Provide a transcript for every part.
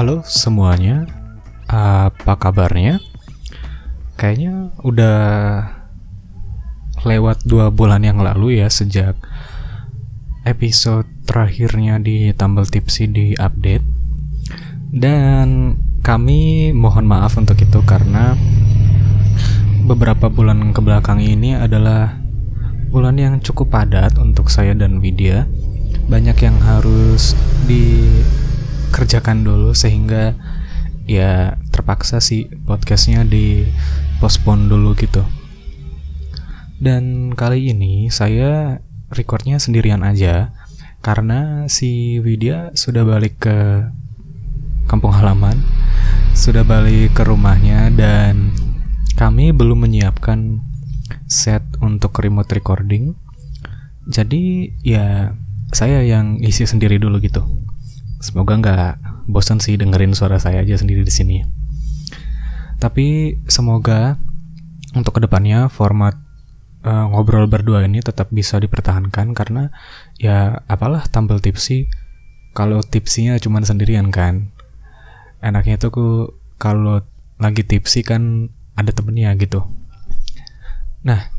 Halo semuanya, apa kabarnya? Kayaknya udah lewat dua bulan yang lalu ya sejak episode terakhirnya di Tumble Tipsy di update dan kami mohon maaf untuk itu karena beberapa bulan ke belakang ini adalah bulan yang cukup padat untuk saya dan Widya banyak yang harus dikerjakan dulu sehingga ya terpaksa sih podcastnya di postpone dulu gitu dan kali ini saya recordnya sendirian aja karena si Widya sudah balik ke kampung halaman sudah balik ke rumahnya dan kami belum menyiapkan set untuk remote recording jadi ya saya yang isi sendiri dulu gitu. Semoga nggak bosan sih dengerin suara saya aja sendiri di sini. Tapi semoga untuk ke depannya format uh, ngobrol berdua ini tetap bisa dipertahankan karena ya apalah tampil tipsi kalau tipsinya cuma sendirian kan. Enaknya tuh kalau lagi tipsi kan ada temennya gitu. Nah,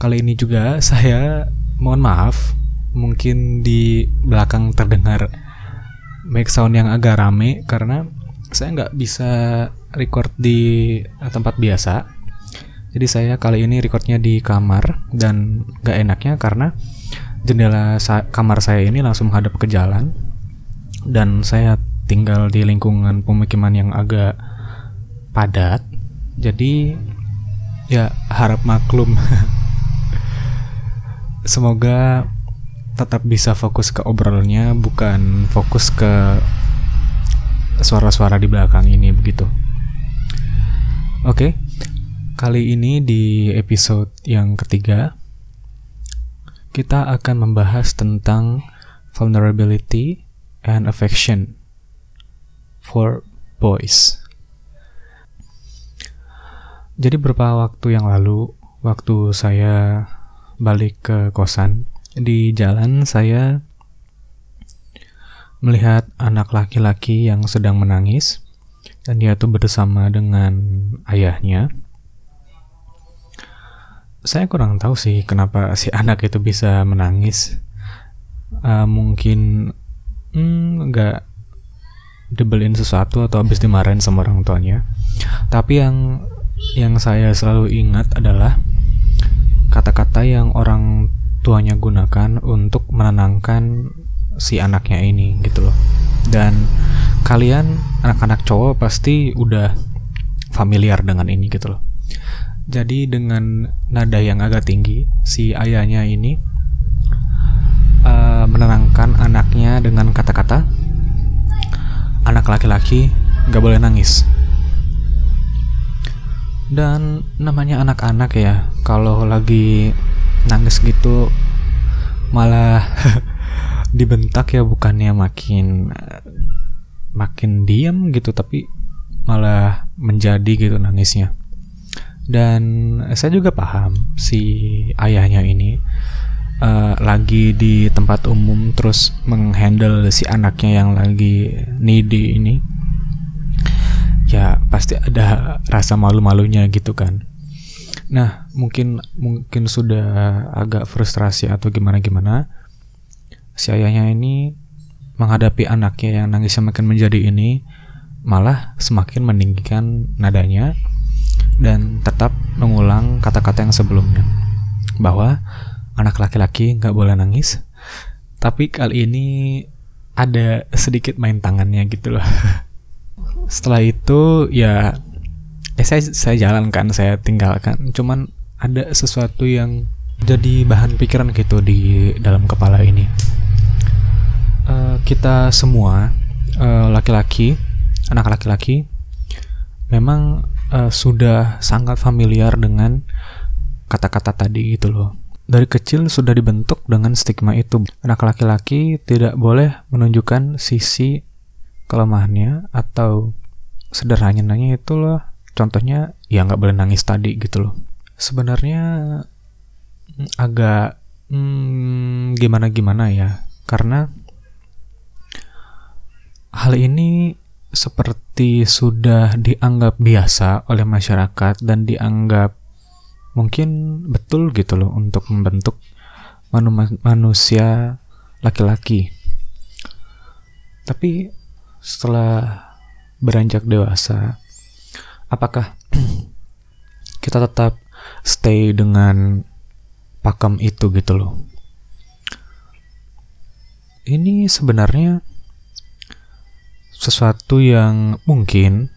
kali ini juga saya mohon maaf mungkin di belakang terdengar make sound yang agak rame karena saya nggak bisa record di tempat biasa. Jadi saya kali ini recordnya di kamar dan nggak enaknya karena jendela sa kamar saya ini langsung hadap ke jalan dan saya tinggal di lingkungan pemukiman yang agak padat. Jadi ya harap maklum. Semoga tetap bisa fokus ke obrolannya bukan fokus ke suara-suara di belakang ini begitu. Oke. Kali ini di episode yang ketiga kita akan membahas tentang vulnerability and affection for boys. Jadi beberapa waktu yang lalu, waktu saya balik ke kosan, di jalan saya melihat anak laki-laki yang sedang menangis dan dia tuh bersama dengan ayahnya. Saya kurang tahu sih kenapa si anak itu bisa menangis. Uh, mungkin hmm, nggak hmm, dibeliin sesuatu atau habis dimarahin sama orang tuanya. Tapi yang yang saya selalu ingat adalah kata-kata yang orang tuanya gunakan untuk menenangkan si anaknya ini gitu loh. Dan kalian anak-anak cowok pasti udah familiar dengan ini gitu loh. Jadi dengan nada yang agak tinggi, si ayahnya ini uh, menenangkan anaknya dengan kata-kata, anak laki-laki nggak boleh nangis. Dan namanya anak-anak ya, kalau lagi nangis gitu malah dibentak ya bukannya makin makin diam gitu tapi malah menjadi gitu nangisnya. Dan saya juga paham si ayahnya ini uh, lagi di tempat umum terus menghandle si anaknya yang lagi needy ini. Ya pasti ada rasa malu-malunya gitu kan Nah, mungkin mungkin sudah agak frustrasi atau gimana gimana. Si ayahnya ini menghadapi anaknya yang nangis semakin menjadi ini malah semakin meninggikan nadanya dan tetap mengulang kata-kata yang sebelumnya bahwa anak laki-laki nggak boleh nangis tapi kali ini ada sedikit main tangannya gitu loh setelah itu ya eh saya saya jalankan saya tinggalkan. Cuman ada sesuatu yang jadi bahan pikiran gitu di dalam kepala ini. Uh, kita semua uh, laki-laki anak laki-laki memang uh, sudah sangat familiar dengan kata-kata tadi gitu loh. Dari kecil sudah dibentuk dengan stigma itu. Anak laki-laki tidak boleh menunjukkan sisi kelemahannya atau sederhananya itu loh contohnya ya nggak boleh nangis tadi gitu loh sebenarnya mm, agak hmm, gimana gimana ya karena hal ini seperti sudah dianggap biasa oleh masyarakat dan dianggap mungkin betul gitu loh untuk membentuk manu manusia laki-laki. Tapi setelah beranjak dewasa, apakah kita tetap stay dengan pakem itu gitu loh? Ini sebenarnya sesuatu yang mungkin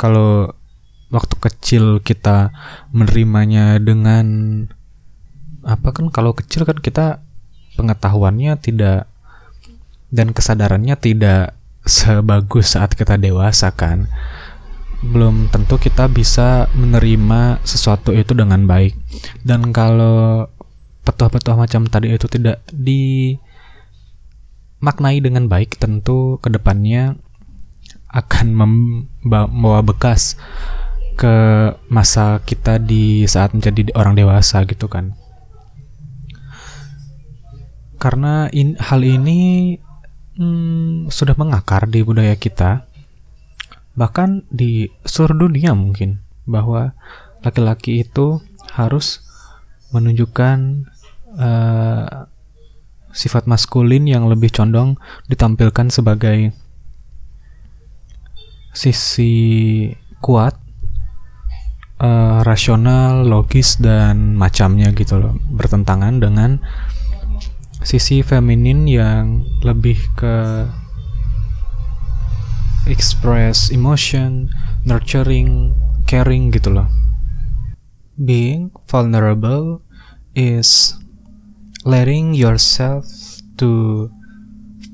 kalau waktu kecil kita menerimanya dengan apa kan kalau kecil kan kita pengetahuannya tidak dan kesadarannya tidak sebagus saat kita dewasa kan belum tentu kita bisa menerima sesuatu itu dengan baik. Dan kalau petua-petua macam tadi itu tidak di maknai dengan baik tentu ke depannya akan membawa bekas ke masa kita di saat menjadi orang dewasa gitu kan. Karena in, hal ini hmm, sudah mengakar di budaya kita bahkan di seluruh dunia mungkin bahwa laki-laki itu harus menunjukkan uh, sifat maskulin yang lebih condong ditampilkan sebagai sisi kuat, uh, rasional, logis dan macamnya gitu loh, bertentangan dengan sisi feminin yang lebih ke express emotion, nurturing, caring gitu loh. Being vulnerable is letting yourself to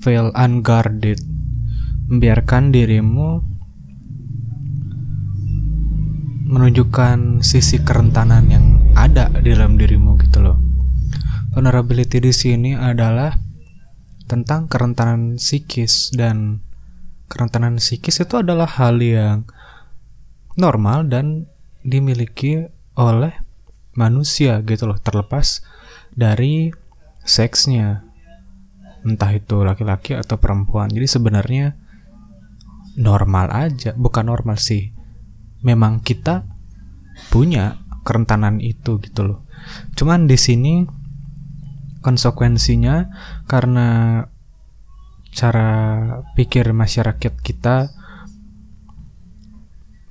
feel unguarded membiarkan dirimu menunjukkan sisi kerentanan yang ada di dalam dirimu gitu loh. Vulnerability di sini adalah tentang kerentanan psikis dan kerentanan psikis itu adalah hal yang normal dan dimiliki oleh manusia gitu loh terlepas dari seksnya. Entah itu laki-laki atau perempuan. Jadi sebenarnya normal aja bukan normal sih. Memang kita punya kerentanan itu gitu loh. Cuman di sini konsekuensinya karena cara pikir masyarakat kita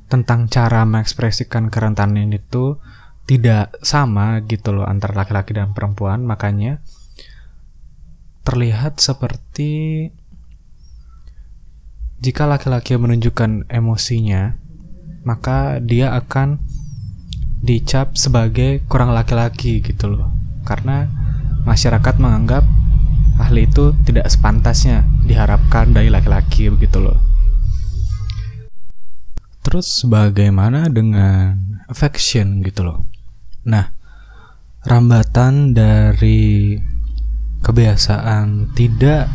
tentang cara mengekspresikan kerentanan itu tidak sama gitu loh antara laki-laki dan perempuan. Makanya terlihat seperti jika laki-laki menunjukkan emosinya maka dia akan dicap sebagai kurang laki-laki gitu loh. Karena masyarakat menganggap ahli itu tidak sepantasnya diharapkan dari laki-laki begitu loh. Terus bagaimana dengan affection gitu loh? Nah, rambatan dari kebiasaan tidak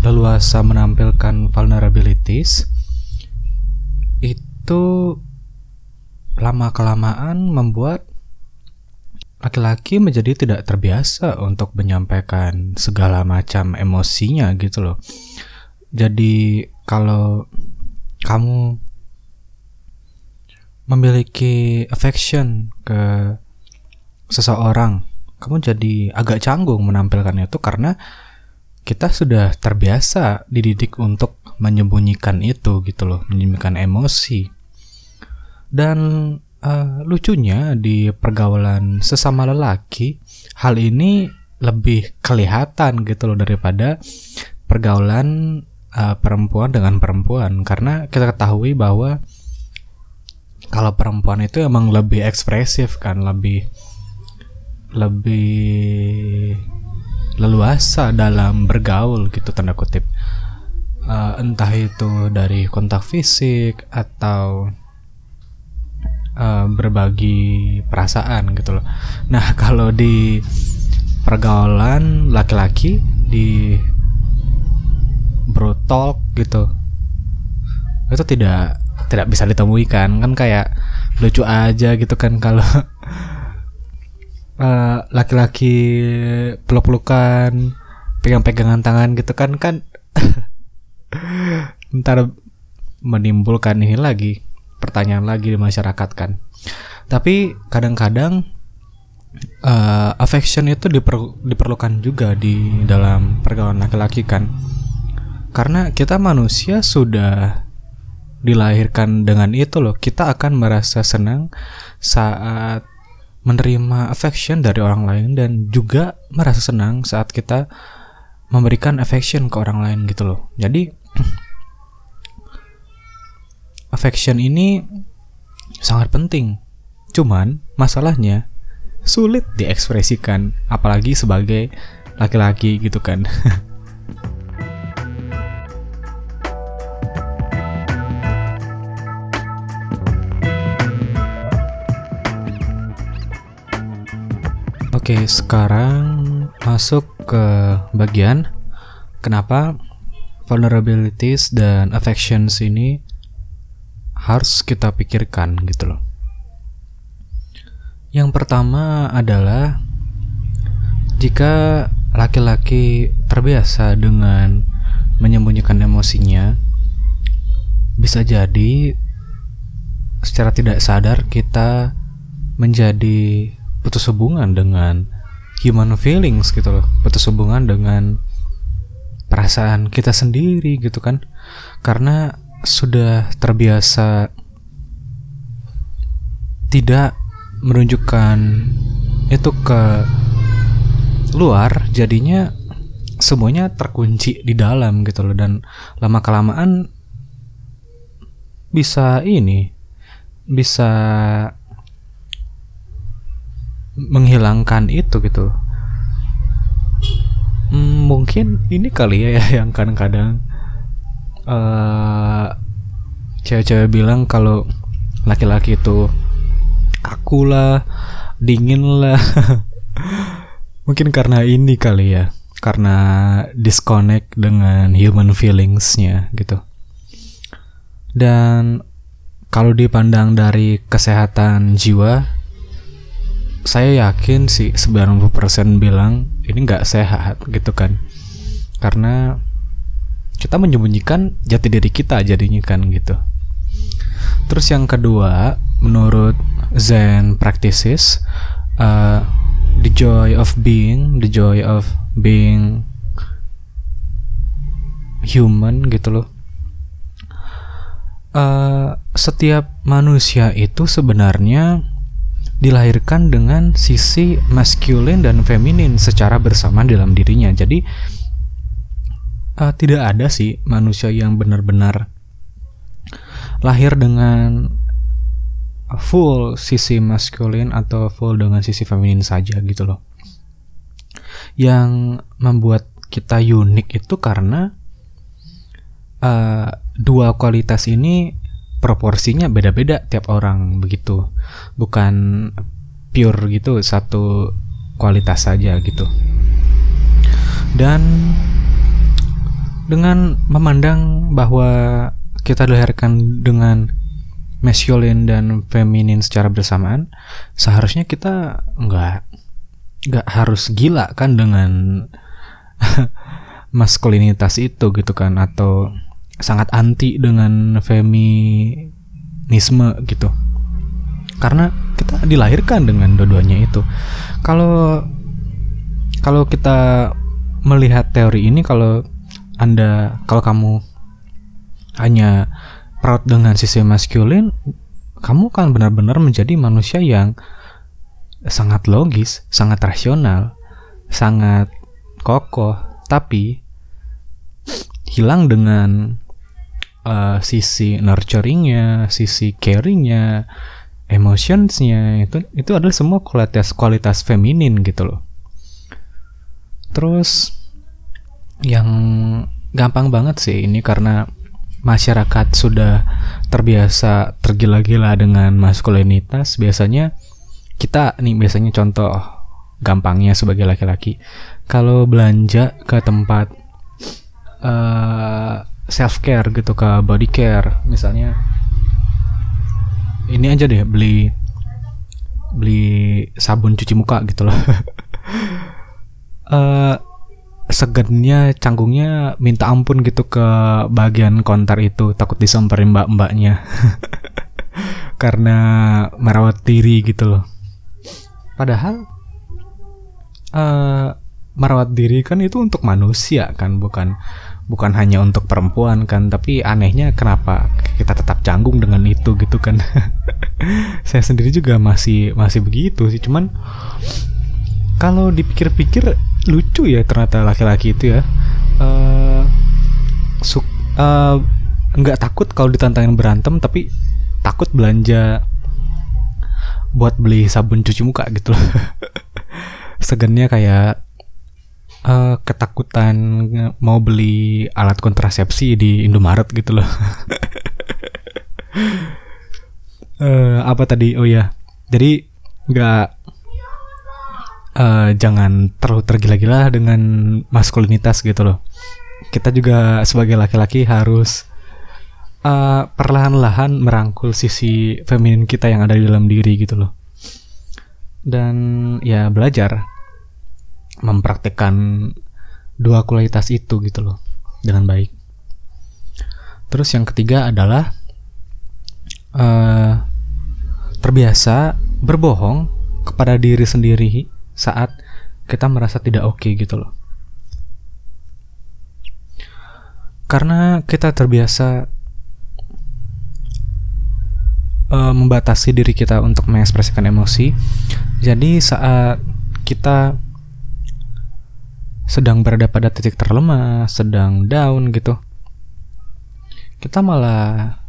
leluasa menampilkan vulnerabilities itu lama kelamaan membuat laki-laki menjadi tidak terbiasa untuk menyampaikan segala macam emosinya gitu loh. Jadi kalau kamu memiliki affection ke seseorang, kamu jadi agak canggung menampilkan itu karena kita sudah terbiasa dididik untuk menyembunyikan itu gitu loh, menyembunyikan emosi. Dan uh, lucunya di pergaulan sesama lelaki, hal ini lebih kelihatan gitu loh daripada pergaulan uh, perempuan dengan perempuan. Karena kita ketahui bahwa kalau perempuan itu emang lebih ekspresif kan lebih lebih leluasa dalam bergaul gitu tanda kutip. Uh, entah itu dari kontak fisik atau uh, berbagi perasaan gitu loh. Nah kalau di pergaulan laki-laki di bro talk gitu itu tidak tidak bisa ditemui kan? Kan kayak lucu aja gitu kan kalau uh, laki-laki peluk-pelukan pegang-pegangan tangan gitu kan kan ntar menimbulkan ini lagi pertanyaan lagi di masyarakat kan. Tapi kadang-kadang uh, affection itu diper, diperlukan juga di dalam pergaulan laki-laki kan. Karena kita manusia sudah dilahirkan dengan itu loh kita akan merasa senang saat menerima affection dari orang lain dan juga merasa senang saat kita memberikan affection ke orang lain gitu loh. Jadi affection ini sangat penting. Cuman masalahnya sulit diekspresikan apalagi sebagai laki-laki gitu kan. Oke, sekarang masuk ke bagian kenapa vulnerabilities dan affections ini harus kita pikirkan gitu loh. Yang pertama adalah jika laki-laki terbiasa dengan menyembunyikan emosinya, bisa jadi secara tidak sadar kita menjadi putus hubungan dengan human feelings gitu loh putus hubungan dengan perasaan kita sendiri gitu kan karena sudah terbiasa tidak menunjukkan itu ke luar jadinya semuanya terkunci di dalam gitu loh. Dan lama kelamaan bisa ini bisa menghilangkan itu gitu hmm, mungkin ini kali ya yang kadang-kadang uh, cewek-cewek bilang kalau laki-laki itu aku lah dingin lah. Mungkin karena ini kali ya karena disconnect dengan human feelingsnya gitu. Dan kalau dipandang dari kesehatan jiwa saya yakin sih 90% bilang ini nggak sehat gitu kan. Karena kita menyembunyikan jati diri kita jadinya kan gitu terus yang kedua menurut Zen practices uh, the joy of being the joy of being human gitu loh uh, setiap manusia itu sebenarnya dilahirkan dengan sisi maskulin dan feminin secara bersamaan dalam dirinya. Jadi uh, tidak ada sih manusia yang benar-benar lahir dengan full sisi maskulin atau full dengan sisi feminin saja gitu loh. Yang membuat kita unik itu karena uh, dua kualitas ini proporsinya beda-beda tiap orang begitu bukan pure gitu satu kualitas saja gitu dan dengan memandang bahwa kita dilahirkan dengan masculine dan feminin secara bersamaan seharusnya kita nggak nggak harus gila kan dengan maskulinitas itu gitu kan atau sangat anti dengan feminisme gitu. Karena kita dilahirkan dengan dua-duanya itu. Kalau kalau kita melihat teori ini kalau anda kalau kamu hanya proud dengan sisi maskulin kamu kan benar-benar menjadi manusia yang sangat logis sangat rasional sangat kokoh tapi hilang dengan uh, sisi nurturingnya, sisi caringnya, emotionsnya itu itu adalah semua kualitas kualitas feminin gitu loh. Terus yang gampang banget sih ini karena masyarakat sudah terbiasa tergila-gila dengan maskulinitas. Biasanya kita nih biasanya contoh gampangnya sebagai laki-laki. Kalau belanja ke tempat uh, self care gitu ke body care misalnya ini aja deh beli beli sabun cuci muka gitu loh. Uh, segennya canggungnya minta ampun gitu ke bagian konter itu. Takut disamperin mbak-mbaknya. Karena merawat diri gitu loh. Padahal uh, merawat diri kan itu untuk manusia kan bukan bukan hanya untuk perempuan kan. Tapi anehnya kenapa kita tetap canggung dengan itu gitu kan. Saya sendiri juga masih masih begitu sih. Cuman kalau dipikir-pikir lucu ya ternyata laki-laki itu ya. Uh, suk uh, nggak takut kalau ditantangin berantem tapi takut belanja buat beli sabun cuci muka gitu loh. Segennya kayak uh, ketakutan mau beli alat kontrasepsi di Indomaret gitu loh. Uh, apa tadi? Oh ya jadi nggak uh, jangan terlalu tergila-gila dengan maskulinitas gitu loh. Kita juga sebagai laki-laki harus uh, perlahan-lahan merangkul sisi feminin kita yang ada di dalam diri gitu loh. Dan ya belajar mempraktekkan dua kualitas itu gitu loh dengan baik. Terus yang ketiga adalah uh, terbiasa berbohong kepada diri sendiri saat kita merasa tidak oke okay gitu loh. Karena kita terbiasa uh, membatasi diri kita untuk mengekspresikan emosi. Jadi saat kita sedang berada pada titik terlemah, sedang down gitu. Kita malah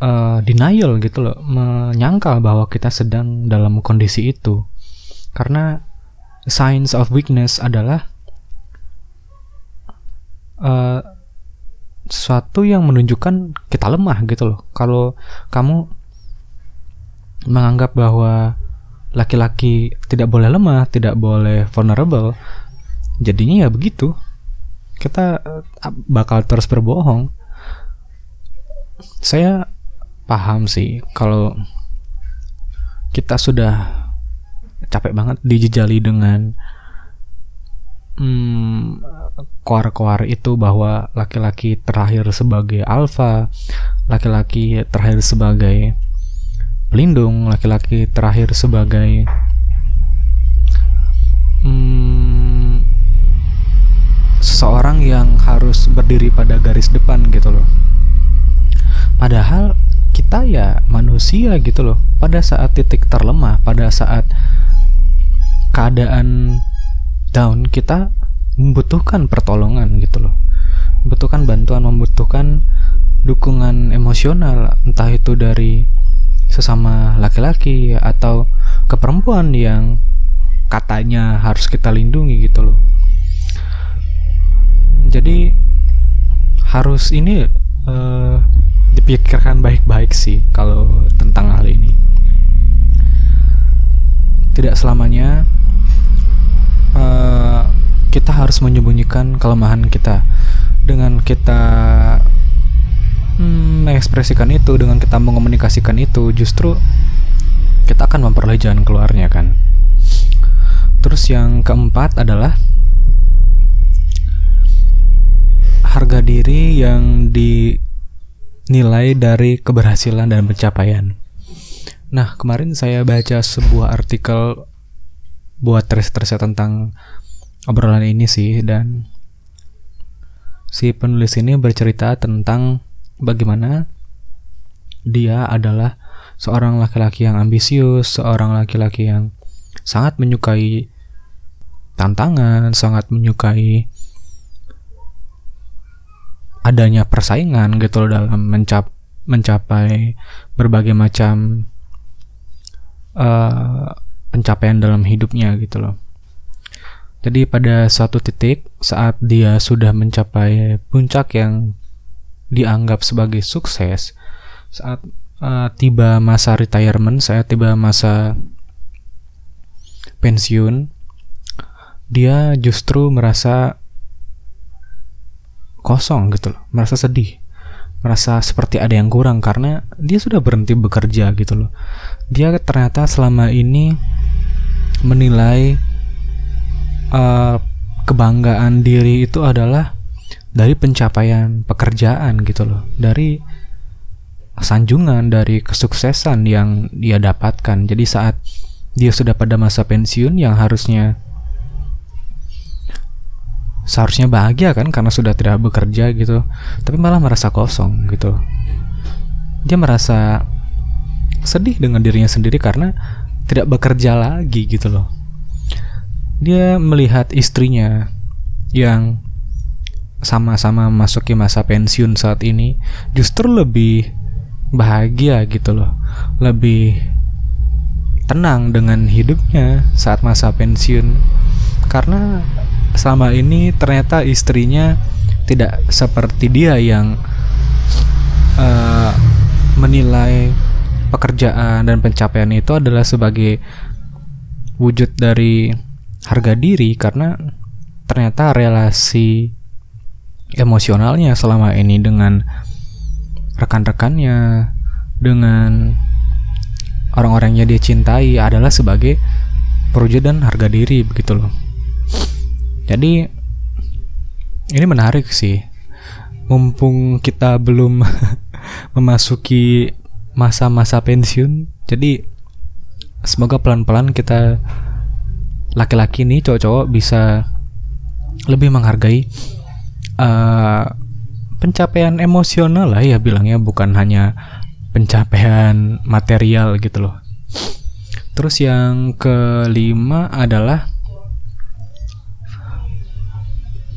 uh, denial gitu loh, menyangkal bahwa kita sedang dalam kondisi itu. Karena signs of weakness adalah uh, sesuatu yang menunjukkan kita lemah gitu loh. Kalau kamu menganggap bahwa laki-laki tidak boleh lemah, tidak boleh vulnerable, jadinya ya begitu. Kita eh, bakal terus berbohong. Saya paham sih kalau kita sudah capek banget dijejali dengan hmm, koar-koar itu bahwa laki-laki terakhir sebagai alfa, laki-laki terakhir sebagai pelindung, laki-laki terakhir sebagai hmm, seseorang yang harus berdiri pada garis depan gitu loh. Padahal kita ya manusia gitu loh. Pada saat titik terlemah pada saat keadaan down kita membutuhkan pertolongan gitu loh. Membutuhkan bantuan membutuhkan dukungan emosional entah itu dari sesama laki-laki atau ke perempuan yang katanya harus kita lindungi gitu loh. Jadi harus ini uh, dipikirkan baik-baik sih kalau tentang hal ini. Tidak selamanya uh, kita harus menyembunyikan kelemahan kita dengan kita hmm, mengekspresikan itu, dengan kita mengomunikasikan itu, justru kita akan memperoleh jalan keluarnya kan. Terus yang keempat adalah harga diri yang di nilai dari keberhasilan dan pencapaian. Nah, kemarin saya baca sebuah artikel buat riset-riset tentang obrolan ini sih dan si penulis ini bercerita tentang bagaimana dia adalah seorang laki-laki yang ambisius, seorang laki-laki yang sangat menyukai tantangan, sangat menyukai adanya persaingan gitu loh dalam mencap mencapai berbagai macam uh, pencapaian dalam hidupnya gitu loh. Jadi pada suatu titik saat dia sudah mencapai puncak yang dianggap sebagai sukses, saat uh, tiba masa retirement, saya tiba masa pensiun, dia justru merasa kosong gitu loh, merasa sedih, merasa seperti ada yang kurang karena dia sudah berhenti bekerja gitu loh. Dia ternyata selama ini menilai uh, kebanggaan diri itu adalah dari pencapaian pekerjaan gitu loh dari sanjungan dari kesuksesan yang dia dapatkan jadi saat dia sudah pada masa pensiun yang harusnya seharusnya bahagia kan karena sudah tidak bekerja gitu. Tapi malah merasa kosong gitu. Dia merasa sedih dengan dirinya sendiri karena tidak bekerja lagi gitu loh. Dia melihat istrinya yang sama-sama masuki masa pensiun saat ini justru lebih bahagia gitu loh. Lebih tenang dengan hidupnya saat masa pensiun. Karena selama ini ternyata istrinya tidak seperti dia yang uh, menilai pekerjaan dan pencapaian itu adalah sebagai wujud dari harga diri karena ternyata relasi emosionalnya selama ini dengan rekan-rekannya dengan orang-orang yang dia cintai adalah sebagai perwujudan harga diri begitu loh jadi ini menarik sih. Mumpung kita belum memasuki masa-masa pensiun, jadi semoga pelan-pelan kita laki-laki nih cowok-cowok bisa lebih menghargai uh, pencapaian emosional lah ya bilangnya bukan hanya pencapaian material gitu loh. Terus yang kelima adalah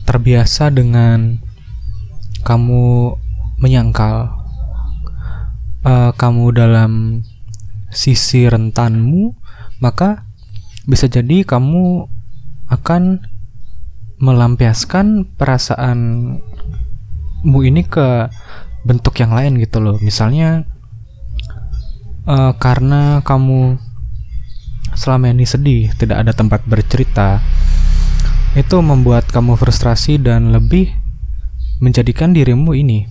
terbiasa dengan kamu menyangkal uh, kamu dalam sisi rentanmu, maka bisa jadi kamu akan melampiaskan perasaanmu ini ke bentuk yang lain gitu loh. Misalnya uh, karena kamu selama ini sedih, tidak ada tempat bercerita, itu membuat kamu frustrasi dan lebih menjadikan dirimu ini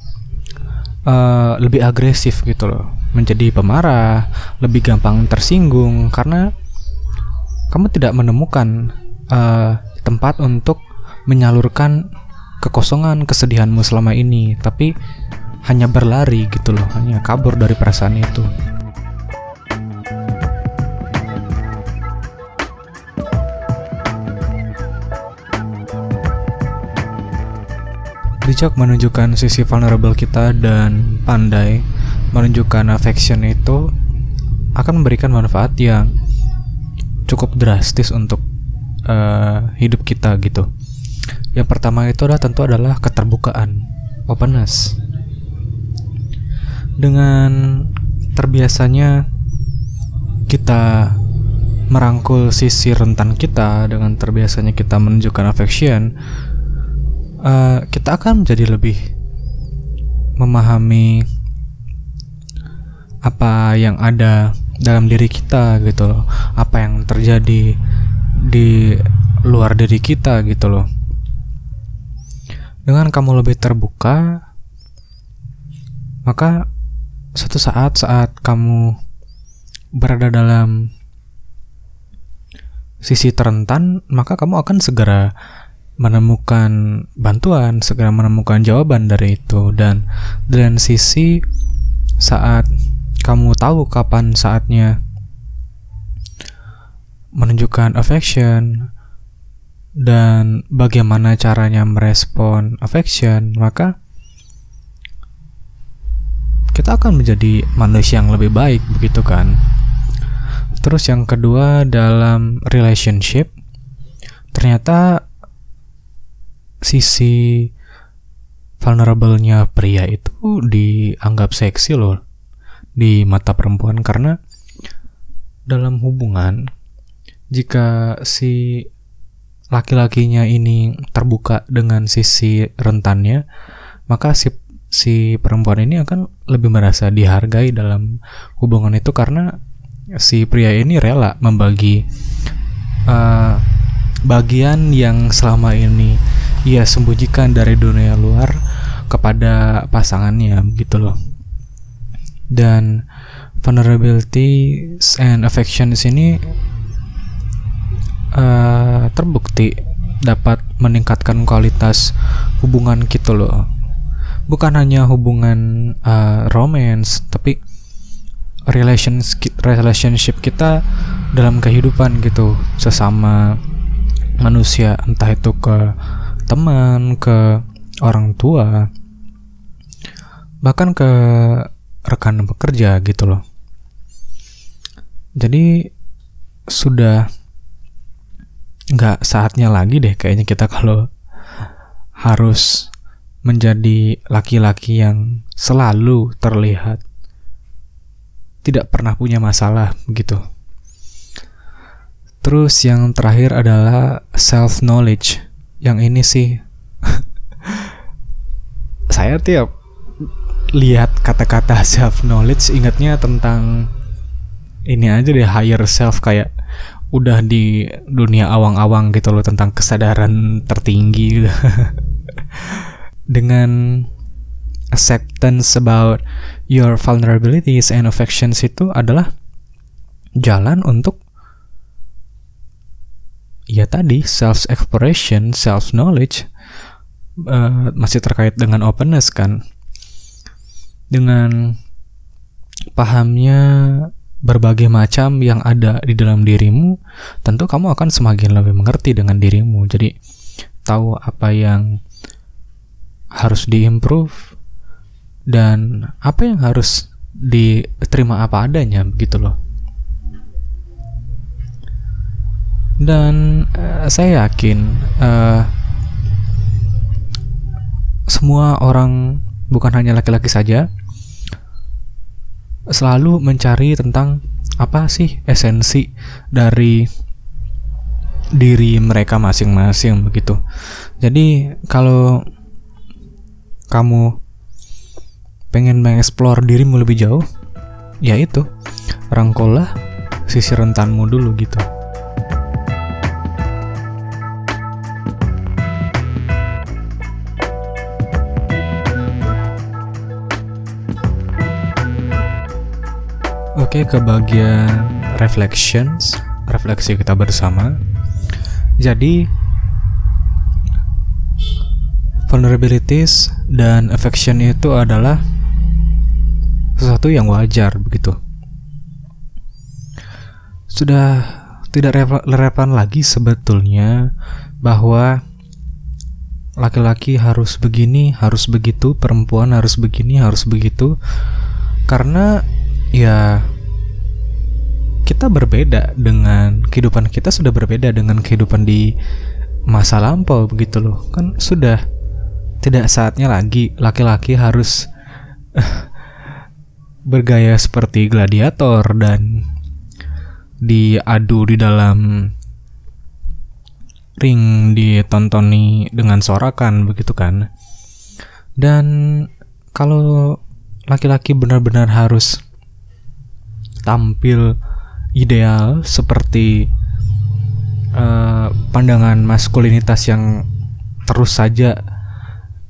uh, lebih agresif gitu loh. Menjadi pemarah lebih gampang tersinggung karena kamu tidak menemukan uh, tempat untuk menyalurkan kekosongan kesedihanmu selama ini tapi hanya berlari gitu loh hanya kabur dari perasaan itu Bijak menunjukkan sisi vulnerable kita dan pandai menunjukkan affection itu akan memberikan manfaat yang cukup drastis untuk uh, hidup kita gitu. Yang pertama itu adalah tentu adalah keterbukaan, openness. Dengan terbiasanya kita merangkul sisi rentan kita dengan terbiasanya kita menunjukkan affection uh, kita akan menjadi lebih memahami apa yang ada dalam diri kita gitu loh. Apa yang terjadi di luar diri kita gitu loh. Dengan kamu lebih terbuka maka suatu saat saat kamu berada dalam sisi terentan maka kamu akan segera menemukan bantuan, segera menemukan jawaban dari itu dan dan sisi saat kamu tahu kapan saatnya menunjukkan affection dan bagaimana caranya merespon affection, maka kita akan menjadi manusia yang lebih baik begitu kan. Terus yang kedua dalam relationship ternyata sisi vulnerable-nya pria itu dianggap seksi loh di mata perempuan. Karena dalam hubungan jika si laki-lakinya ini terbuka dengan sisi rentannya maka si si perempuan ini akan lebih merasa dihargai dalam hubungan itu. Karena si pria ini rela membagi uh, bagian yang selama ini ia sembunyikan dari dunia luar kepada pasangannya gitu loh. Dan vulnerability and affection ini uh, terbukti dapat meningkatkan kualitas hubungan kita loh. Bukan hanya hubungan uh, romance tapi relationship kita dalam kehidupan gitu sesama manusia entah itu ke teman ke orang tua bahkan ke rekan pekerja gitu loh jadi sudah nggak saatnya lagi deh kayaknya kita kalau harus menjadi laki-laki yang selalu terlihat tidak pernah punya masalah begitu. Terus yang terakhir adalah self knowledge. Yang ini sih saya tiap lihat kata-kata self knowledge ingatnya tentang ini aja deh higher self kayak udah di dunia awang-awang gitu loh tentang kesadaran tertinggi dengan acceptance about your vulnerabilities and affections itu adalah jalan untuk ya tadi self exploration, self knowledge uh, masih terkait dengan openness kan. Dengan pahamnya berbagai macam yang ada di dalam dirimu, tentu kamu akan semakin lebih mengerti dengan dirimu. Jadi tahu apa yang harus diimprove dan apa yang harus diterima apa adanya begitu loh. Dan uh, saya yakin uh, semua orang bukan hanya laki-laki saja selalu mencari tentang apa sih esensi dari diri mereka masing-masing begitu. Jadi kalau kamu pengen mengeksplor dirimu lebih jauh, ya itu, rangkullah sisi rentanmu dulu gitu. Oke, ke bagian reflections, refleksi kita bersama. Jadi, vulnerabilities dan affection itu adalah sesuatu yang wajar begitu. Sudah tidak relevan lagi sebetulnya bahwa laki-laki harus begini, harus begitu, perempuan harus begini, harus begitu. Karena ya kita berbeda dengan kehidupan kita sudah berbeda dengan kehidupan di masa lampau begitu loh. Kan sudah tidak saatnya lagi laki-laki harus bergaya seperti gladiator dan diadu di dalam ring ditontoni dengan sorakan begitu kan dan kalau laki-laki benar-benar harus tampil ideal seperti uh, pandangan maskulinitas yang terus saja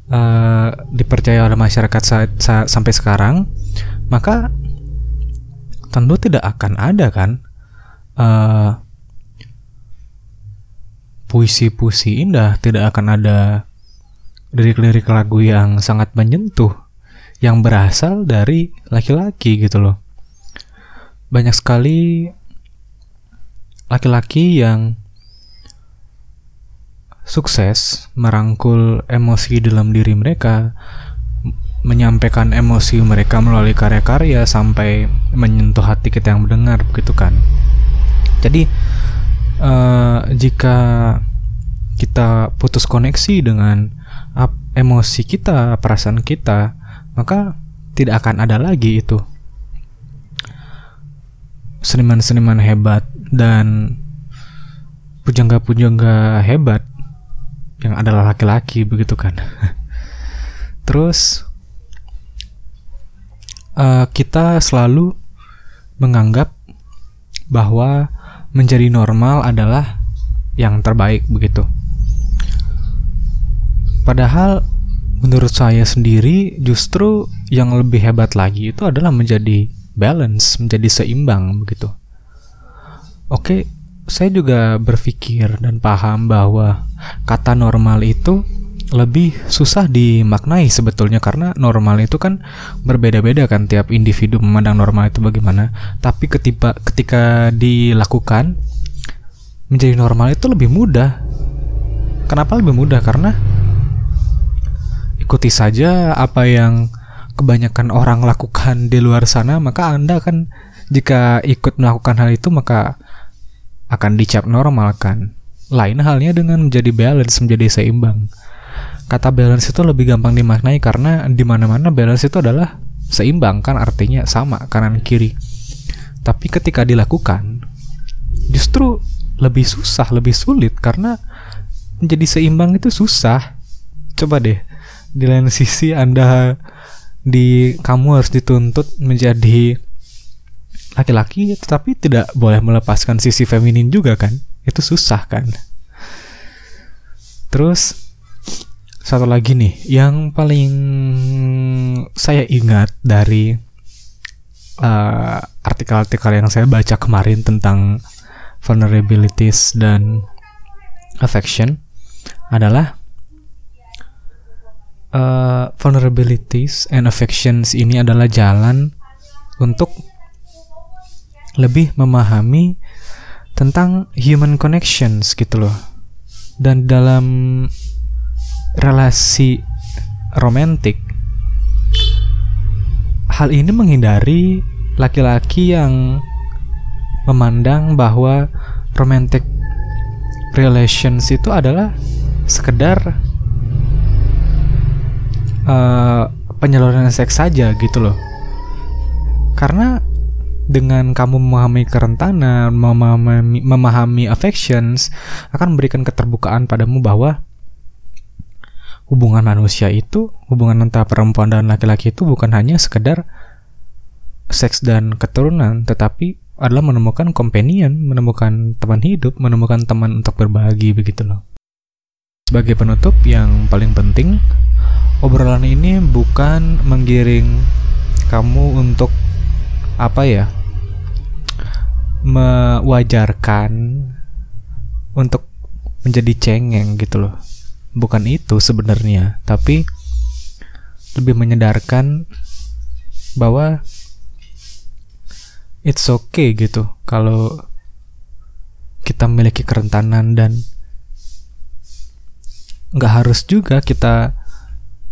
uh, dipercaya oleh masyarakat saat, saat, sampai sekarang, maka tentu tidak akan ada kan uh, puisi-puisi indah, tidak akan ada lirik-lirik lagu yang sangat menyentuh yang berasal dari laki-laki gitu loh. Banyak sekali laki-laki yang sukses merangkul emosi dalam diri mereka, menyampaikan emosi mereka melalui karya-karya sampai menyentuh hati kita yang mendengar, begitu kan? Jadi uh, jika kita putus koneksi dengan emosi kita, perasaan kita, maka tidak akan ada lagi itu seniman-seniman hebat dan pujangga-pujangga hebat yang adalah laki-laki begitu kan. Terus uh, kita selalu menganggap bahwa menjadi normal adalah yang terbaik begitu. Padahal menurut saya sendiri justru yang lebih hebat lagi itu adalah menjadi balance menjadi seimbang begitu oke saya juga berpikir dan paham bahwa kata normal itu lebih susah dimaknai sebetulnya karena normal itu kan berbeda-beda kan tiap individu memandang normal itu bagaimana. Tapi ketika ketika dilakukan menjadi normal itu lebih mudah. Kenapa lebih mudah? Karena ikuti saja apa yang kebanyakan orang lakukan di luar sana, maka Anda kan jika ikut melakukan hal itu maka akan dicap normal kan. Lain halnya dengan menjadi balance, menjadi seimbang. Kata balance itu lebih gampang dimaknai karena di mana-mana balance itu adalah seimbang kan artinya sama kanan kiri. Tapi ketika dilakukan justru lebih susah, lebih sulit karena menjadi seimbang itu susah. Coba deh di lain sisi Anda di kamu harus dituntut menjadi laki-laki tetapi tidak boleh melepaskan sisi feminin juga kan? Itu susah kan? Terus satu lagi nih yang paling saya ingat dari uh, artikel-artikel yang saya baca kemarin tentang vulnerabilities dan affection adalah uh, vulnerabilities and affections ini adalah jalan untuk lebih memahami tentang human connections gitu loh. Dan dalam relasi romantik hal ini menghindari laki-laki yang memandang bahwa romantic relations itu adalah sekedar uh, penyaluran seks saja gitu loh. Karena dengan kamu memahami kerentanan, memahami, memahami affections, akan memberikan keterbukaan padamu bahwa hubungan manusia itu, hubungan antara perempuan dan laki-laki itu bukan hanya sekedar seks dan keturunan, tetapi adalah menemukan companion, menemukan teman hidup, menemukan teman untuk berbagi begitu loh. Sebagai penutup yang paling penting, obrolan ini bukan menggiring kamu untuk apa ya mewajarkan untuk menjadi cengeng gitu loh. Bukan itu sebenarnya, tapi lebih menyadarkan bahwa it's okay gitu kalau kita memiliki kerentanan dan nggak harus juga kita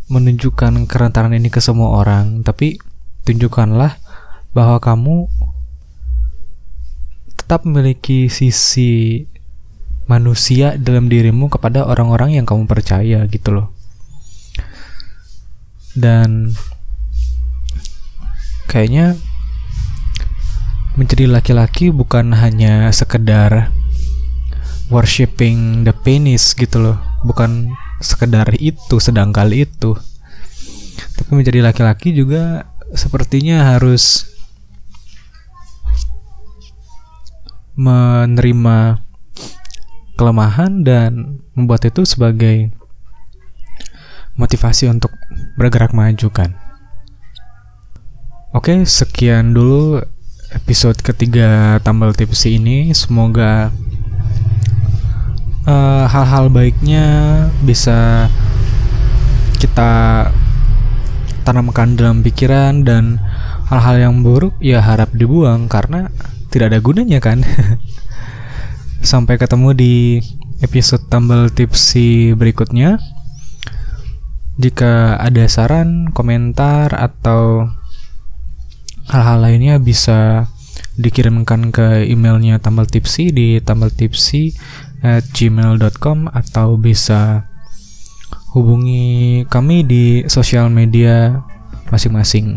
menunjukkan kerentanan ini ke semua orang, tapi tunjukkanlah bahwa kamu tetap memiliki sisi manusia dalam dirimu kepada orang-orang yang kamu percaya gitu loh. Dan kayaknya menjadi laki-laki bukan hanya sekedar worshipping the penis gitu loh, bukan sekedar itu sedangkal itu. Tapi menjadi laki-laki juga sepertinya harus menerima kelemahan dan membuat itu sebagai motivasi untuk bergerak maju kan. Oke, sekian dulu episode ketiga Tambal Tips ini. Semoga eh, hal-hal uh, baiknya bisa kita tanamkan dalam pikiran dan hal-hal yang buruk ya harap dibuang karena tidak ada gunanya kan sampai ketemu di episode tambal tipsi berikutnya jika ada saran komentar atau hal-hal lainnya bisa dikirimkan ke emailnya tambal tipsi di tambaltipsi at gmail.com atau bisa hubungi kami di sosial media masing-masing.